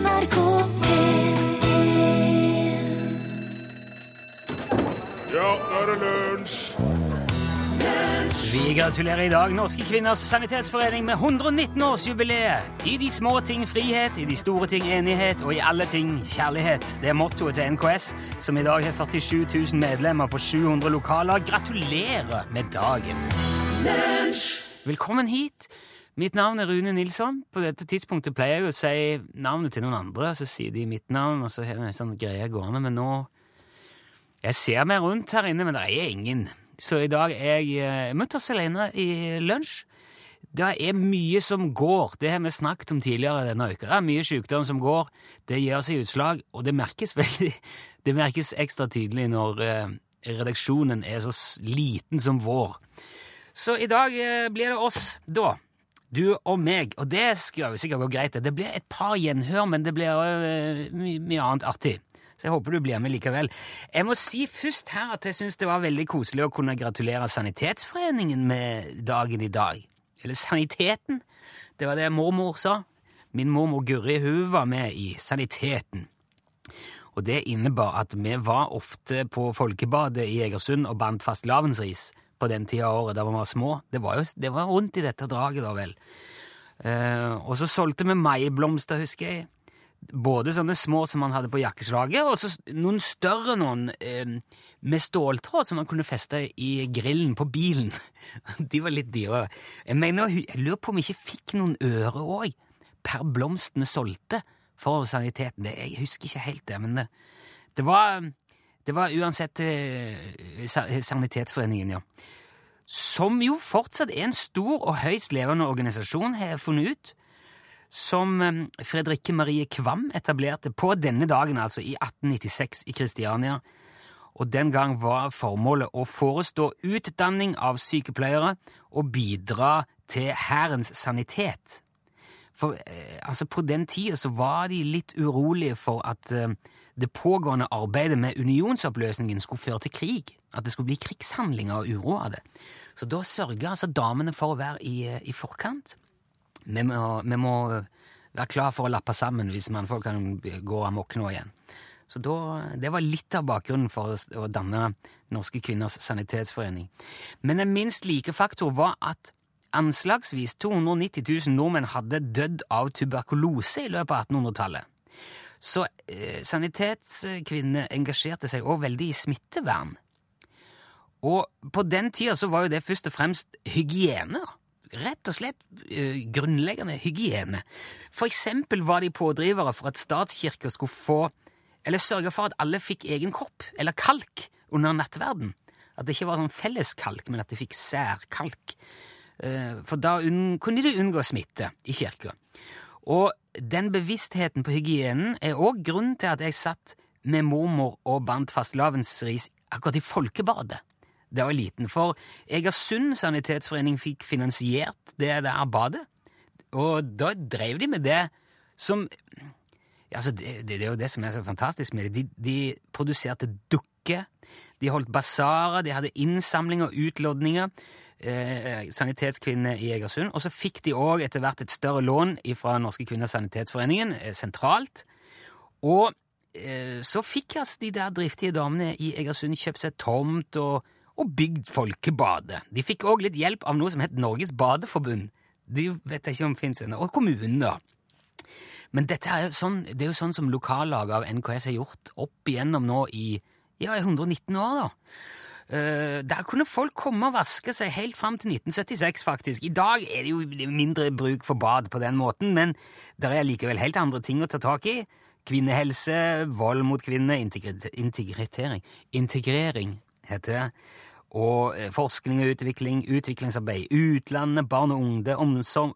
NRK P1 Ja, nå er det lunsj! Vi gratulerer i dag Norske Kvinners Sanitetsforening med 119-årsjubileet. I de små ting frihet, i de store ting enighet, og i alle ting kjærlighet. Det er mottoet til NKS, som i dag har 47 000 medlemmer på 700 lokaler. Gratulerer med dagen! Velkommen hit. Mitt navn er Rune Nilsson. På dette tidspunktet pleier jeg å si navnet til noen andre, så sier de mitt navn, og så har vi en sånn greie gående, men nå Jeg ser meg rundt her inne, men det er ingen. Så i dag er jeg eh, mutters alene i lunsj. Det er mye som går, det har vi snakket om tidligere denne uka. Det er mye sykdom som går, det gjør seg utslag, og det merkes veldig Det merkes ekstra tydelig når eh, redaksjonen er så liten som vår. Så i dag eh, blir det oss, da. Du og meg, og det skal jo sikkert gå greit. det. Blir et par gjenhør, men det blir uh, mye, mye annet artig. Så jeg håper du blir med likevel. Jeg må si først her at jeg syns det var veldig koselig å kunne gratulere Sanitetsforeningen med dagen i dag. Eller Saniteten. Det var det mormor sa. Min mormor Gurri hun var med i Saniteten. Og det innebar at vi var ofte på Folkebadet i Egersund og bandt fastelavnsris på den tida av året da vi var små. Det var jo det var rundt i dette draget, da vel. Eh, og så solgte vi maiblomster, husker jeg. Både sånne små som man hadde på jakkeslaget, og så noen større noen eh, med ståltråd som man kunne feste i grillen på bilen. De var litt dyrere. Jeg mener, jeg lurer på om vi ikke fikk noen øre òg, per blomst vi solgte for saniteten. Det, jeg husker ikke helt det, men det, det var det var uansett eh, Sanitetsforeningen, ja. Som jo fortsatt er en stor og høyst levende organisasjon, har jeg funnet ut. Som eh, Fredrikke Marie Kvam etablerte på denne dagen, altså i 1896 i Kristiania. Og den gang var formålet å forestå utdanning av sykepleiere og bidra til Hærens sanitet. For eh, altså på den tida så var de litt urolige for at eh, det pågående arbeidet med unionsoppløsningen skulle føre til krig. At det skulle bli krigshandlinger og uro av det. Så da sørga altså damene for å være i, eh, i forkant. Vi må, vi må være klar for å lappe sammen hvis mannfolk kan gå amok nå igjen. Så da, Det var litt av bakgrunnen for å danne Norske Kvinners Sanitetsforening. Men en minst like faktor var at anslagsvis 290 000 nordmenn hadde dødd av tuberkulose i løpet av 1800-tallet. Så eh, sanitetskvinnene engasjerte seg også veldig i smittevern. Og på den tida så var jo det først og fremst hygiene. Rett og slett eh, grunnleggende hygiene. For eksempel var de pådrivere for at statskirka skulle få Eller sørge for at alle fikk egen kopp, eller kalk, under nattverden. At det ikke var sånn felleskalk, men at de fikk særkalk. Eh, For da unn, kunne de unngå smitte i kirka. Og den bevisstheten på hygienen er òg grunnen til at jeg satt med mormor og bandt fastelavnsris akkurat i Folkebadet da jeg var liten. For Egersund sanitetsforening fikk finansiert det der badet. Og da drev de med det som altså det, det, det er jo det som er så fantastisk med det. De, de produserte dukker, de holdt basarer, de hadde innsamlinger og utlodninger. Eh, sanitetskvinner i Egersund. Og så fikk de òg etter hvert et større lån fra Norske Kvinners Sanitetsforeningen eh, sentralt. Og eh, så fikk altså de der driftige damene i Egersund kjøpt seg tomt og, og bygd folkebadet. De fikk òg litt hjelp av noe som het Norges Badeforbund. De vet jeg ikke om fins ennå. Og kommunen, da. Men dette er sånn, det er jo sånn som lokallaget av NKS har gjort opp igjennom nå i ja, i 119 år. da. Eh, der kunne folk komme og vaske seg helt fram til 1976, faktisk. I dag er det jo mindre bruk for bad på den måten, men det er likevel helt andre ting å ta tak i. Kvinnehelse, vold mot kvinner, integritering Integrering heter det. Og eh, forskning og utvikling, utviklingsarbeid, utlandet, barn og unge, omsorg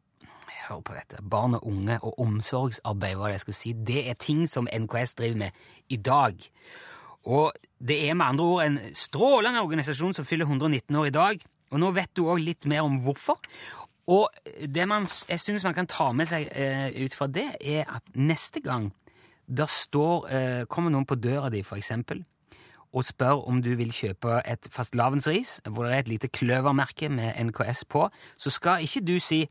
Hør på dette. Barn og unge og omsorgsarbeid, hva det jeg skulle si. Det er ting som NKS driver med i dag. Og det er med andre ord en strålende organisasjon som fyller 119 år i dag. Og nå vet du òg litt mer om hvorfor. Og det man, jeg syns man kan ta med seg eh, ut fra det, er at neste gang da står, eh, kommer noen på døra di, for eksempel, og spør om du vil kjøpe et fastelavnsris, hvor det er et lite kløvermerke med NKS på, så skal ikke du si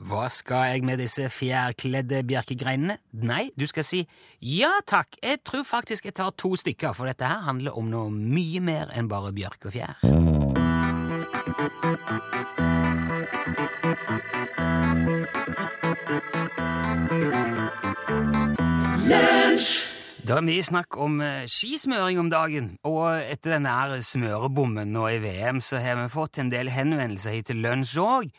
Hva skal jeg med disse fjærkledde bjerkegreinene? Nei, du skal si ja takk, jeg tror faktisk jeg tar to stykker, for dette her handler om noe mye mer enn bare bjørk og fjær. Det er mye snakk om eh, skismøring om dagen, og etter denne smørebommen nå i VM, så har vi fått en del henvendelser hit til lunsj òg,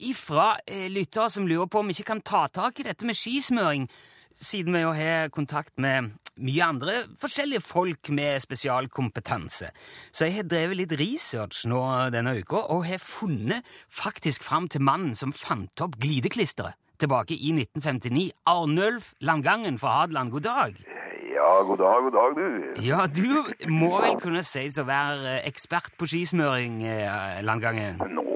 ifra eh, lyttere som lurer på om vi ikke kan ta tak i dette med skismøring, siden vi jo har kontakt med mye andre forskjellige folk med spesialkompetanse. Så jeg har drevet litt research nå denne uka, og har funnet faktisk fram til mannen som fant opp glideklisteret tilbake i 1959. Arnulf Langangen fra Hadeland, god dag. Ja, god dag, god dag, du. Ja, du må vel kunne sies å være ekspert på skismøring, Langangen? Landgangen? Nå,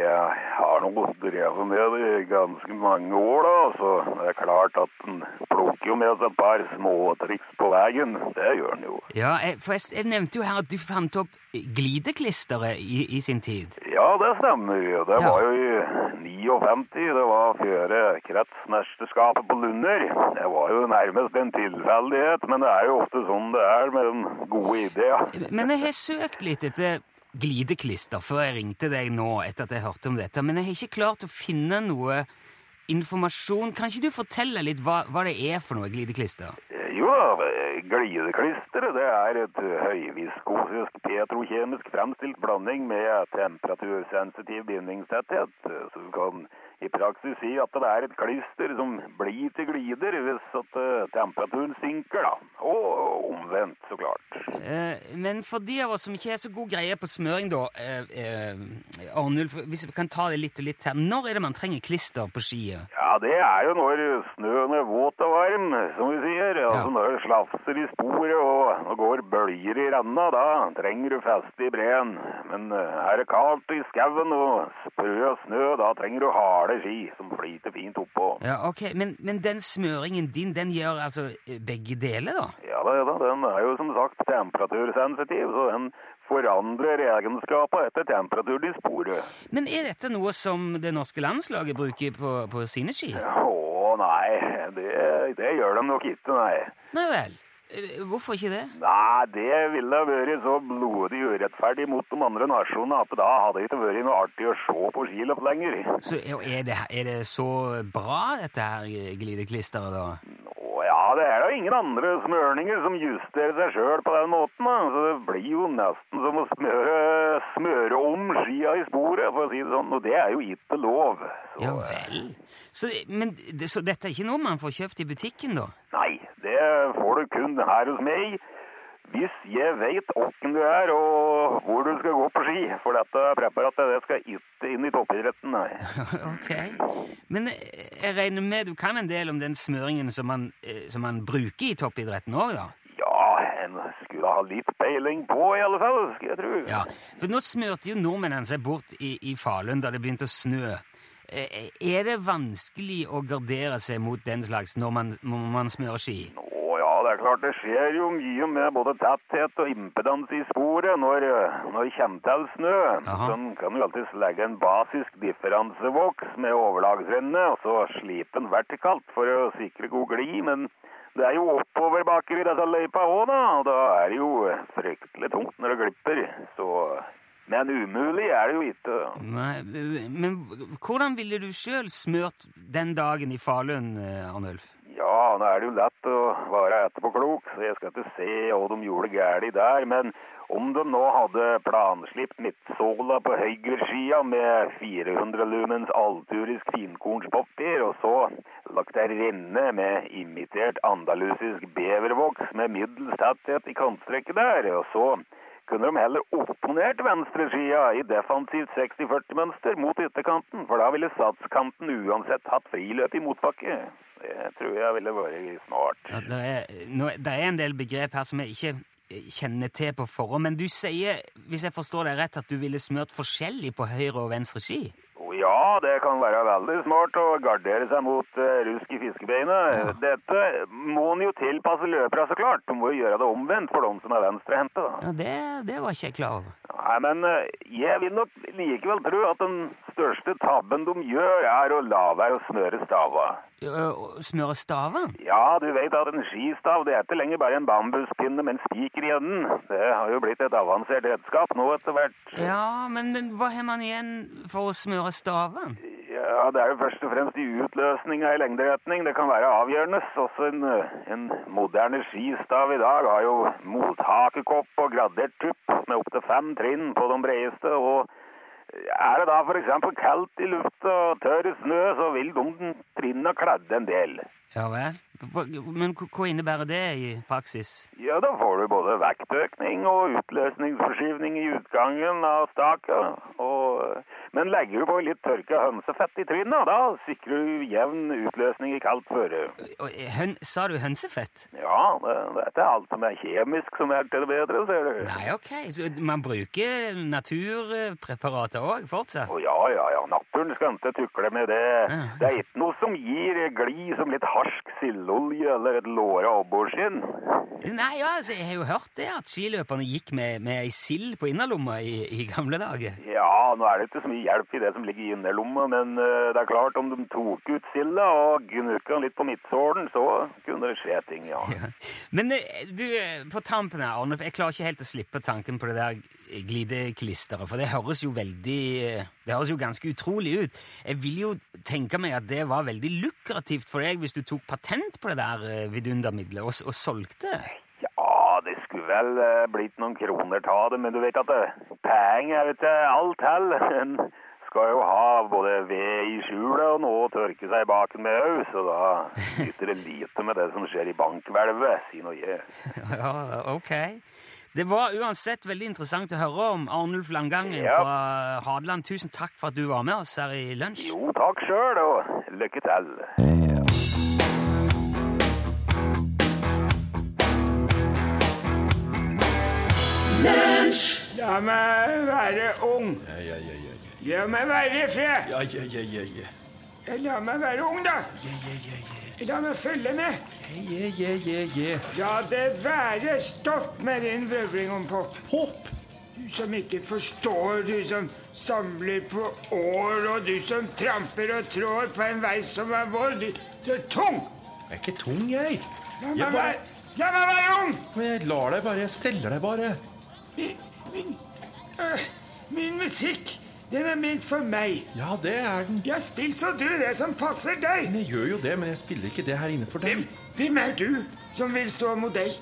jeg har nå drevet med det i ganske mange år, da. Så det er klart at en plukker jo med seg et par småtriks på veien. Det gjør en jo. Ja, for jeg, jeg nevnte jo her at du fant opp glideklisteret i, i sin tid. Ja, det stemmer. Det Ja. var jo i 59. Det var før kretsmesterskapet på Lunder. Det var jo nærmest en tilfeldighet, men det er jo ofte sånn det er med den gode ideen. Men jeg har søkt litt etter glideklister før jeg ringte deg nå etter at jeg hørte om dette, men jeg har ikke klart å finne noe informasjon. Kan ikke du fortelle litt hva, hva det er for noe glideklister? Jo da, glideklisteret det er et høyviskosisk petrokjemisk fremstilt blanding med temperatursensitiv bindingstetthet. Så du kan i praksis si at det er et klister som blir til glider hvis at eh, temperaturen synker, da. Og omvendt, så klart. Eh, men for de av oss som ikke er så god greie på smøring, da, eh, Arnulf, hvis vi kan ta det litt og litt her, når er det man trenger klister på skiet? Ja, det er jo når snøen er våt og varm, som vi sier. Altså når det slafser i sporet og og går bølger i renna, da trenger du feste i breen. Men eh, er det kaldt i skauen og sprø snø, da trenger du harde ski som flyter fint oppå. Ja, ok, men, men den smøringen din, den gjør altså eh, begge deler, da? Ja da, ja da, den er jo som sagt temperatursensitiv, så den forandrer egenskaper etter temperaturen i sporet. Men er dette noe som det norske landslaget bruker på, på sine ski? Å nei, det, det gjør de nok ikke, nei. Nei vel. Eh, Hvorfor ikke det? Nei, det ville vært så blodig urettferdig mot de andre nasjonene at da hadde det ikke vært noe artig å se på skiløp lenger. Så er det, er det så bra, dette her glideklisteret, da? Ja, det er da ingen andre smørninger som justerer seg sjøl på den måten. Da. Så det blir jo nesten som å smøre, smøre om skia i sporet, for å si det sånn. Og det er jo ikke lov. Så, Ja vel. Så, men, så dette er ikke noe man får kjøpt i butikken, da? Nei, det får du kun her hos meg. Hvis jeg vet åkken du er og hvor du skal gå på ski. For dette preparatet det skal ikke inn i toppidretten, nei. ok. Men eh, jeg regner med du kan en del om den smøringen som man, eh, som man bruker i toppidretten òg, da? Ja, en skulle ha litt peiling på i alle fall, skal jeg tro. Ja, for nå smørte jo nordmennene seg bort i, i Falun da det begynte å snø. Eh, Er det vanskelig å gardere seg mot den slags når man, når man smører ski? Å ja, det er klart det skjer jo mye med både tetthet og impedans i sporet når, når det kommer til snø. Aha. Kan du alltid legge en basisk differansevoks med overlagsrenne, og så slipe den vertikalt for å sikre god glid, men det er jo oppoverbakker i disse løypa òg, da, og da er det jo fryktelig tungt når det glipper, så Men umulig er det jo ikke. Nei, men hvordan ville du sjøl smørt den dagen i Falun, eh, Arnulf? Ja, nå er det jo lett å være etterpåklok, så jeg skal ikke se hva de gjorde galt der. Men om de nå hadde planslipt midtsåla på høyreskia med 400 lumens alturisk finkornspapir, og så lagt ei renne med imitert andalusisk bevervoks med middels tetthet i kantstrekket der, og så kunne de heller opponert venstreskia i defensivt 60-40-mønster mot ytterkanten, for da ville satskanten uansett hatt friløp i motbakke. Det tror jeg ville vært smart. Ja, det, er, nå, det er en del begrep her som jeg ikke eh, kjenner til på forhånd, men du sier, hvis jeg forstår deg rett, at du ville smørt forskjellig på høyre og venstre ski? Ja, det kan være veldig smart å gardere seg mot uh, rusk i fiskebeinet. Ja. Dette må en jo tilpasse løpere, så klart. Du må jo gjøre det omvendt for de som er venstrehendte. Ja, det, det var ikke jeg klar over. Nei, men eh, jeg vil nok likevel tro at den største tabben de gjør, er å la være å smøre stava. Smøre stava? Ja, du vet at en skistav det er ikke lenger bare en bambuspinne med en spiker i enden. Det har jo blitt et avansert redskap nå etter hvert. Ja, men, men hva har man igjen for å smøre staven? Ja, det er jo først og fremst i utløsninga i lengderetning. Det kan være avgjørende. Også en, en moderne skistav i dag har jo mothakekopp og gradert tupp med opptil fem trinn på de bredeste. og er det da f.eks. kaldt i lufta og tørr snø, så vil de trinnene kladde en del. Ja vel. Men hva innebærer det i praksis? Ja, da får du både vektøkning og utløsningsforskyvning i utgangen av staket. Og, men legger du på litt tørka hønsefett i trinnet, da sikrer du jevn utløsning i kaldt føre. Høn, sa du hønsefett? Ja, dette det er alt som er kjemisk som er til det bedre, ser du. Nei, ok, så man bruker naturpreparater òg fortsatt? Å ja, ja, ja, naturen skal ikke tukle med det. Det er ikke noe som gir glid som litt harsk sildeolje eller et låra abborskinn. Nei, ja, altså, jeg har jo hørt det, at skiløperne gikk med, med ei sild på innerlomma i, i gamle dager. Ja, nå er det ikke så mye hjelp i det som ligger i innerlomma, men uh, det er klart om de tok ut silda og gnukka den litt på midtsålen, så kunne det skje ting, ja. Ja. Men eh, du, eh, på tampen her, Arne, jeg klarer ikke helt å slippe tanken på det der glideklisteret, for det høres jo veldig Det høres jo ganske utrolig ut. Jeg vil jo tenke meg at det var veldig lukrativt for deg hvis du tok patent på det der eh, vidundermiddelet og, og solgte det. Ja, det skulle vel eh, blitt noen kroner ta det, men du vet at penger er ikke alt heller skal jo ha både ved i skjulet og noe å tørke seg i baken med òg, så da nytter det lite med det som skjer i bankhvelvet, si noe jeg. Ja, ok. Det var uansett veldig interessant å høre om Arnulf Langangen Ja. fra Hadeland. Tusen takk for at du var med oss her i lunsj. Jo, takk sjøl, og lykke til. La meg være ung. Ja, ja, ja, ja, ja. La meg være i fred. Ja, ja, ja, ja, ja. Ja, La meg være ung, da. Ja, ja, ja, ja. La meg følge med. Ja, ja, ja, ja. La det være stopp med din vrøvling om pop. Hopp! Du som ikke forstår, du som samler på år, og du som tramper og trår på en vei som er vår. Du, du er tung. Jeg er ikke tung, jeg. La Jeg meg bare- være, la meg være ung. Men jeg lar deg bare. Jeg steller deg bare. Min, min, øh, min musikk, den er ment for meg. Ja, det er den. Ja, spill så du det som passer deg. Men jeg gjør jo det, men jeg spiller ikke det her inne for deg. Hvem, hvem er du som vil stå mot deg?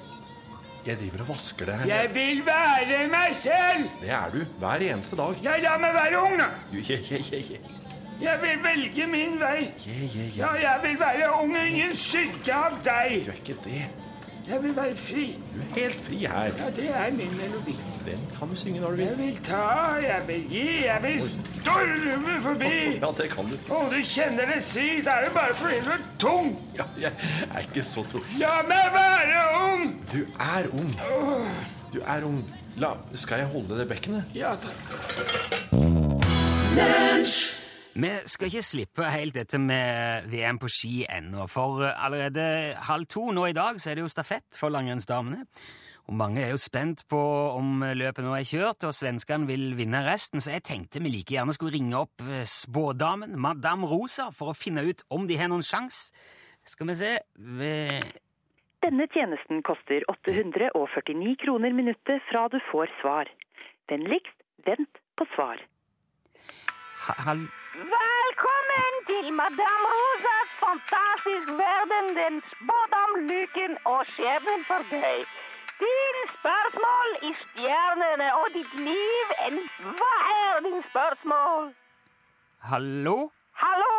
Jeg driver og vasker det her. Jeg vil være meg selv. Det er du. Hver eneste dag. Ja, la meg være ung, da. Yeah, yeah, yeah. Jeg vil velge min vei. Ja, jeg vil være ung, og ingen skygge av deg. Du er ikke det. Jeg vil være fri. Du er helt fri her. Ja, det er min melodi. Den kan du synge når du vil. Jeg vil. ta, jeg vil gi, jeg vil storme forbi. Ja, det kan du. Om du kjenner det si, Det er jo bare fordi du er tung. Ja, jeg er ikke så tung. La meg være ung. Du er ung. Du er ung. La, skal jeg holde det bekkenet? Ja takk. Vi skal ikke slippe helt dette med VM på ski ennå, for eh, allerede halv to nå i dag så er det jo stafett for langrennsdamene. Og mange er jo spent på om løpet nå er kjørt, og svenskene vil vinne resten, så jeg tenkte vi like gjerne skulle ringe opp eh, spådamen, Madame Rosa, for å finne ut om de har noen sjans. Skal vi se. Denne tjenesten koster 849 kroner minuttet fra du får svar. Vennligst vent på svar. Ha, hal... Velkommen til Madame Rosas fantastisk verden, den spådom, lykken og skjebnen for deg. Dine spørsmål i stjernene og ditt liv, en hva er din spørsmål? Hallo? Hallo,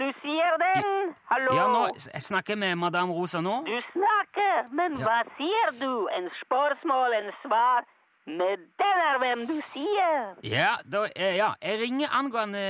du sier den? Hallo? Ja, nå jeg snakker med Madame Rosa nå. Du snakker, men Ja. hva sier du? En spørsmål, en svar? Men den er hvem du sier. Ja, da, eh, ja, jeg ringer angående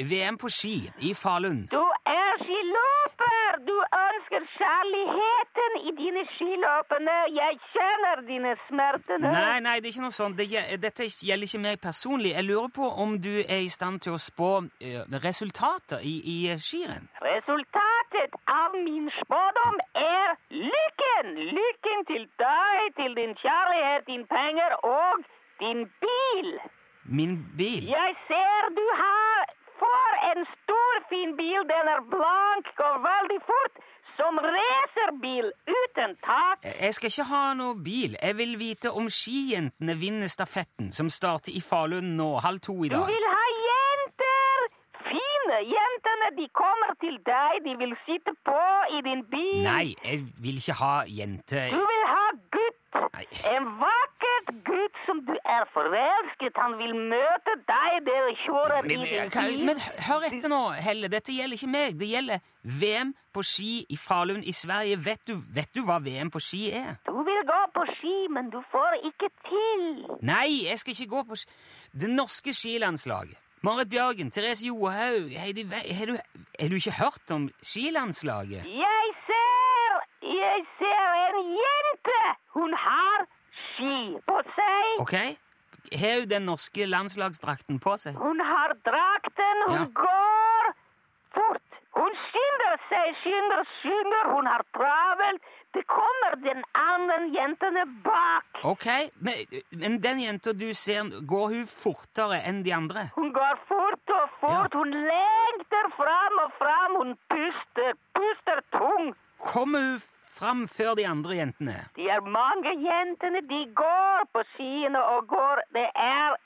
eh, VM på ski i Falun. Du er skiløper! Du ønsker kjærligheten i dine skiløpene. Jeg kjenner dine smertene. Nei, nei, det er ikke noe sånt. Det, dette gjelder ikke meg personlig. Jeg lurer på om du er i stand til å spå uh, resultater i, i skirenn? Resultatet av min spådom er lykken! Lykken til deg, til din kjærlighet, din penger og din bil! bil. Min bil? Jeg ser du har for en stor, fin bil. Den er blank, går veldig fort. Som racerbil uten tak. Jeg skal ikke ha noe bil. Jeg vil vite om skijentene vinner stafetten, som starter i Falun nå halv to i dag. Du vil ha jenter. Fine jentene, de kommer til deg. De vil sitte på i din bil. Nei, jeg vil ikke ha jente... Du vil ha gutt. Nei. En vakkert gutt som du er forelsket. Han vil møte deg. Dere kjører Men, i din bil. men hør etter nå, Helle. Dette gjelder ikke meg. Det gjelder VM på ski i Falun i Sverige. Vet du, vet du hva VM på ski er? Du vil gå på ski, men du får ikke til. Nei, jeg skal ikke gå på ski. Det norske skilandslaget. Marit Bjørgen, Therese Johaug Har du, har du ikke hørt om skilandslaget? Jeg ser, jeg ser en jente. Hun har ski på seg. Ok? Har hun den norske landslagsdrakten på seg? Hun har drakten. Hun Ja. går fort. Hun skynder seg, skynder, skynder. Hun har travelt. Det kommer den andre jentene bak. Ok, men, men den jenta du ser, går hun fortere enn de andre? Hun går fort og fort. Hun lengter fram og fram. Hun puster, puster tung. Kommer hun fram før de andre jentene? De er mange jentene. De går på skiene og går. Det er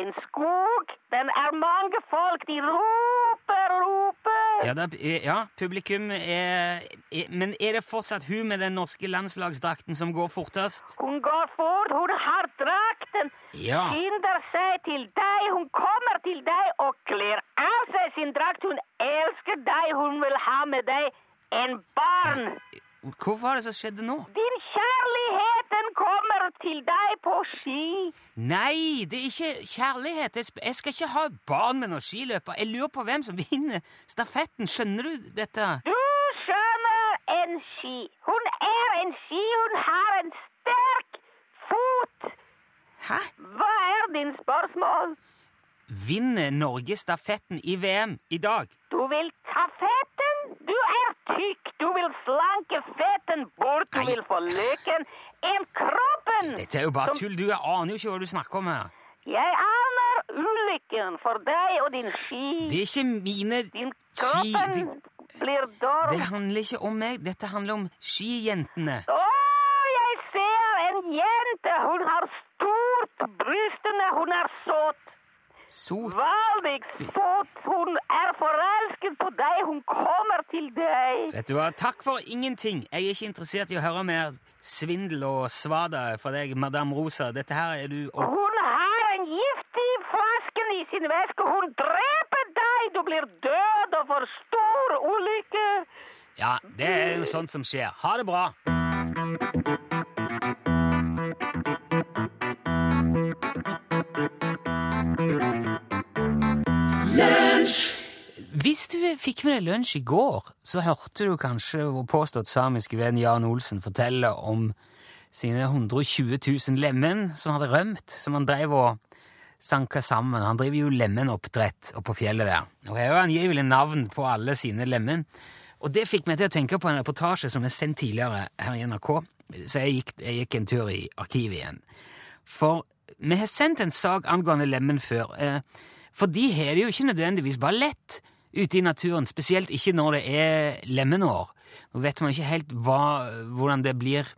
en skog. Den er mange folk. De roper, roper. Ja, da, ja publikum er, er Men er det fortsatt hun med den norske landslagsdrakten som går fortest? Hun går fort. Hun har drakten. Ja. Skynder seg til deg. Hun kommer til deg og kler av seg sin drakt. Hun elsker deg. Hun vil ha med deg en barn. Hva var det som skjedde nå? Din kjærligheten kommer til deg på ski. Nei, det er ikke kjærlighet. Jeg skal ikke ha barn med noen skiløper. Jeg lurer på hvem som vinner stafetten. Skjønner du dette? Du skjønner en ski. Hun er en ski. Hun har en sterk fot. Hæ? Hva er din spørsmål? Vinner Norge stafetten i VM i dag? Du vil ta fetten? Du er tykk. Du vil slanke fetten bort. Du vil få løken En kroppen. Dette er jo bare tull. Du aner jo ikke hva du snakker om her. Jeg aner ulykken for deg og din ski. Det er ikke mine Din ski... kroppen Det, blir dårlig. det handler ikke om meg. Dette handler om skijentene. Å, jeg ser en jente. Hun har stort brystene. Hun er. Sot. Veldig Sot, Hun er forelsket på deg. Hun kommer til deg. Vet du hva, takk for ingenting. Jeg er ikke interessert i å høre mer svindel og svada fra deg, Madame Rosa. Dette her er du og Hun har en giftig flaske i sin veske. Hun dreper deg. Du blir død og får stor ulykke. Ja, det er jo sånt som skjer. Ha det bra. Hvis du fikk med deg lunsj i går, så hørte du kanskje vår påstått samiske venn Jan Olsen fortelle om sine 120 000 lemen som hadde rømt, som han drev og sanka sammen. Han driver jo lemenoppdrett oppå på fjellet der. Og har jo angivelig navn på alle sine lemen. Og det fikk meg til å tenke på en reportasje som er sendt tidligere her i NRK. Så jeg gikk, jeg gikk en tur i arkivet igjen. For vi har sendt en sak angående lemen før. Eh, for de har det jo ikke nødvendigvis bare lett ute i naturen, spesielt ikke når det er lemenår. Nå vet man ikke helt hva, hvordan det blir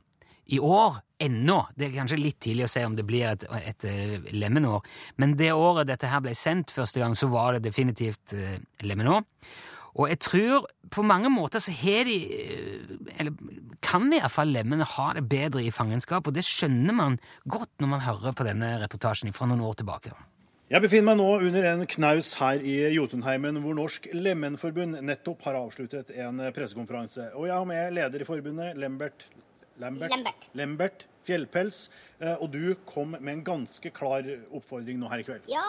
i år ennå. Det er kanskje litt tidlig å se om det blir et, et eh, lemenår, men det året dette her ble sendt første gang, så var det definitivt uh, lemenår. Og jeg tror på mange måter så har de eh, Eller kan i hvert fall lemmene ha det bedre i fangenskap, og det skjønner man godt når man hører på denne reportasjen fra noen år tilbake. Jeg befinner meg nå under en knaus her i Jotunheimen, hvor Norsk Lemenforbund nettopp har avsluttet en pressekonferanse. Og jeg har med leder i forbundet, Lembert Lambert, Lambert. Lambert Fjellpels. Eh, Og du kom med en ganske klar oppfordring nå her i kveld. Ja,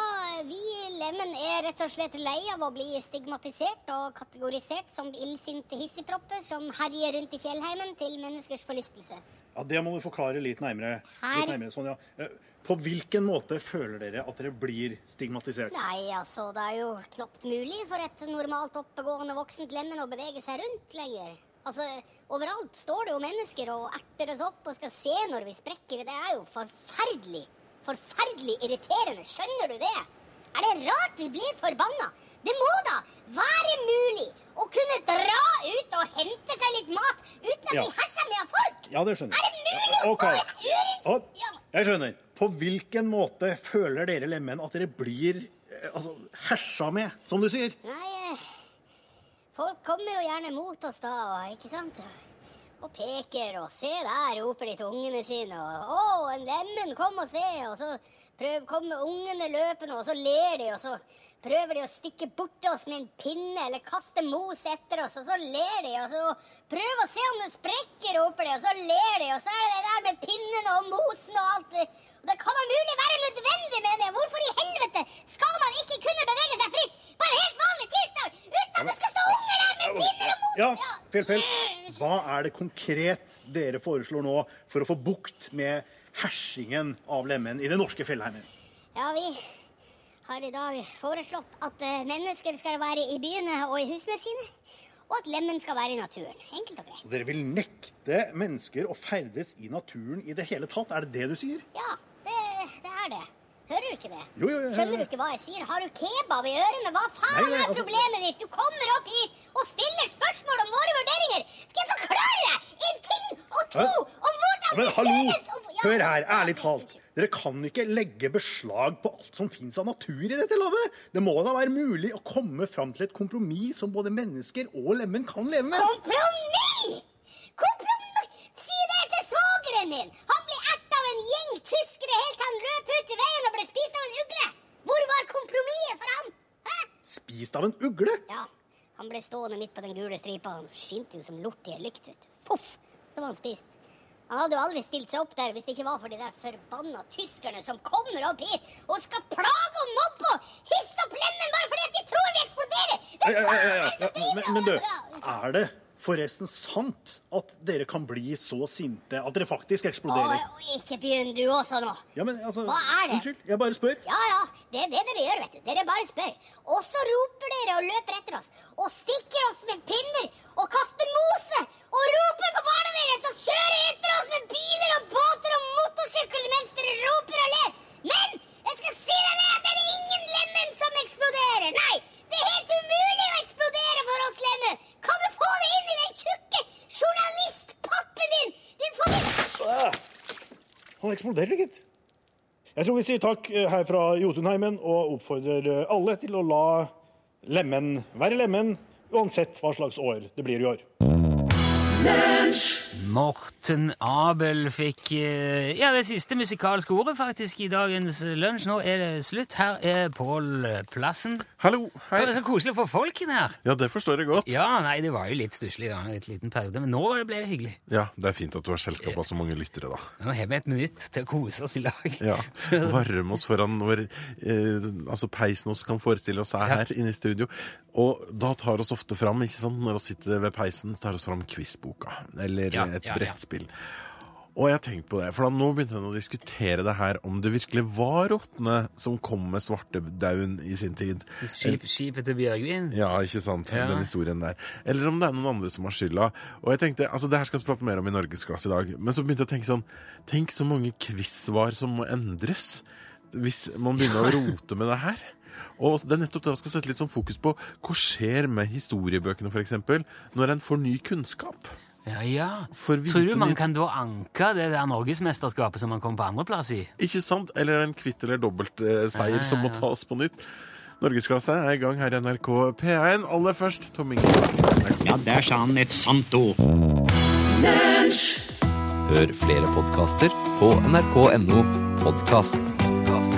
vi i Lemen er rett og slett lei av å bli stigmatisert og kategorisert som illsinte hissigpropper som herjer rundt i fjellheimen til menneskers forlystelse. Ja, Det må du forklare litt nærmere. Her. Litt nærmere Sonja. Eh, På hvilken måte føler dere at dere blir stigmatisert? Nei, altså, det er jo knapt mulig for et normalt oppegående voksent lemen å bevege seg rundt lenger. Altså, Overalt står det jo mennesker og erter oss opp og skal se når vi sprekker. Det er jo forferdelig. forferdelig irriterende. Skjønner du det? Er det rart vi blir forbanna? Det må da være mulig å kunne dra ut og hente seg litt mat uten å Ja. bli hersa med av folk! Ja, det skjønner jeg. Er det mulig å få et. Opp. Jeg skjønner. På hvilken måte føler dere lemen at dere blir eh, altså, hersa med, som du sier? Nei, eh, folk kommer jo gjerne mot oss da, ikke sant? Og peker, og se der, roper de til ungene sine, og å, en lemen, kom og se, og så kommer ungene løpende, og så ler de, og så prøver de å stikke bort oss med en pinne, eller kaste mos etter oss, og så ler de, og så prøv å se om den sprekker, roper de, og så ler de, og så er det det der med pinnen og mosen og alt det. Kan da mulig være nødvendig med det. Hvorfor i helvete skal man ikke kunne bevege seg fritt på en helt vanlig tirsdag uten at det skal stå unger der med pinner og mot? Ja, Fjellpels, hva er det konkret dere foreslår nå for å få bukt med hersingen av lemen i det norske fjellheimen? Ja, vi har i dag foreslått at eh, mennesker skal være i byene og i husene sine, og at lemen skal være i naturen. Enkelt og greit. Så dere vil nekte mennesker å ferdes i naturen i det hele tatt? Er det det du sier? Ja, det, er det. Hører du ikke det? Jo, jo, jo, Skjønner du ikke hva jeg sier? Har du kebab i ørene? Hva faen Nei, nei, er altså- problemet ditt? Du kommer opp hit og stiller spørsmål om våre vurderinger. Skal jeg forklare en ting og to om hvordan Men hallo! Hør her, ærlig talt. Dere kan ikke legge beslag på alt som fins av natur i dette landet. Det må da være mulig å komme fram til et kompromiss som både mennesker og lemen kan leve med. Kompromiss! Kompromiss! Si det til svogeren din! Han ble erta av en gjeng tyskere helt til han løp ut i veien og ble spist av en ugle. Hvor var kompromisset for han? Hæ? Spist av en ugle? Ja, han ble stående midt på den gule stripa. Han skinte jo som lort i ei lykt. Poff, så var han spist. Han hadde jo aldri stilt seg opp der hvis det ikke var for de der forbanna tyskerne som kommer opp hit og skal plage og mobbe og hisse opp lemmen bare fordi de tror vi eksploderer! Hvem faen er det som driver Men, men du, er det forresten sant at dere kan bli så sinte at dere faktisk eksploderer? Å, ikke begynn du også nå. Ja, men altså, Hva er det? Unnskyld, jeg bare spør. Ja, ja, det er det dere gjør, vet du. Dere bare spør. Og så roper dere og løper etter oss. Og stikker oss med pinner og kaster mose. Og roper på barna deres og kjører etter oss med biler og båter og motorsykkel mens dere roper og ler. Men jeg skal si deg det at det er ingen lemen som eksploderer. Nei, det er helt umulig å eksplodere for oss lemen. Kan du det inn i den tjukke journalistpappen din? Din forbi... Han eksploderer, gitt. Jeg tror vi sier takk eh, her fra Jotunheimen og oppfordrer eh, alle til å la lemen være lemen, uansett hva slags år det blir i år. Morten Abel fikk eh, ja, det siste musikalske ordet faktisk i dagens lunsj. Nå er det slutt. Her er Pål Plassen. Hallo, hei. Det er så koselig å få folk inn her. Ja, det forstår jeg godt. Ja, nei, det var jo litt stusslig da, en liten periode, men nå ble det hyggelig. Ja, Det er fint at du har selskap av så mange lyttere, da. Nå har vi et minutt til å kose oss i lag. Ja, Varme oss foran vår eh, altså peisen oss kan forestille oss er her inne i studio. Og da tar oss ofte fram, ikke sant, når vi sitter ved peisen, tar oss fram quizboka. Eller Ja, et ja. brettspill. Og jeg har tenkt på det, for nå begynte jeg å diskutere det her om det virkelig var rottene som kom med svartedauden i sin tid. Skip, skipet til Bjørgvin. Ja, ikke sant? Ja. Den historien der. Eller om det er noen andre som har skylda. Og jeg tenkte, altså Det her skal vi prate mer om i Norgesklasse i dag. Men så begynte jeg å tenke sånn Tenk så mange quiz-svar som må endres hvis man begynner å rote med det her. Og det er nettopp det jeg skal sette litt sånn fokus på. Hva skjer med historiebøkene, f.eks., når en får ny kunnskap? Ja, ja. For Tror du man litt- kan da anke det der norgesmesterskapet som man kom på andreplass i? Ikke sant? Eller en kvitt eller dobbelt eh, seier som må tas på nytt. Norgesklasse er i gang her i NRK P1. Aller først Tom Inge Ja, der sa han et sant ord. Hør flere podkaster på nrk.no podkast.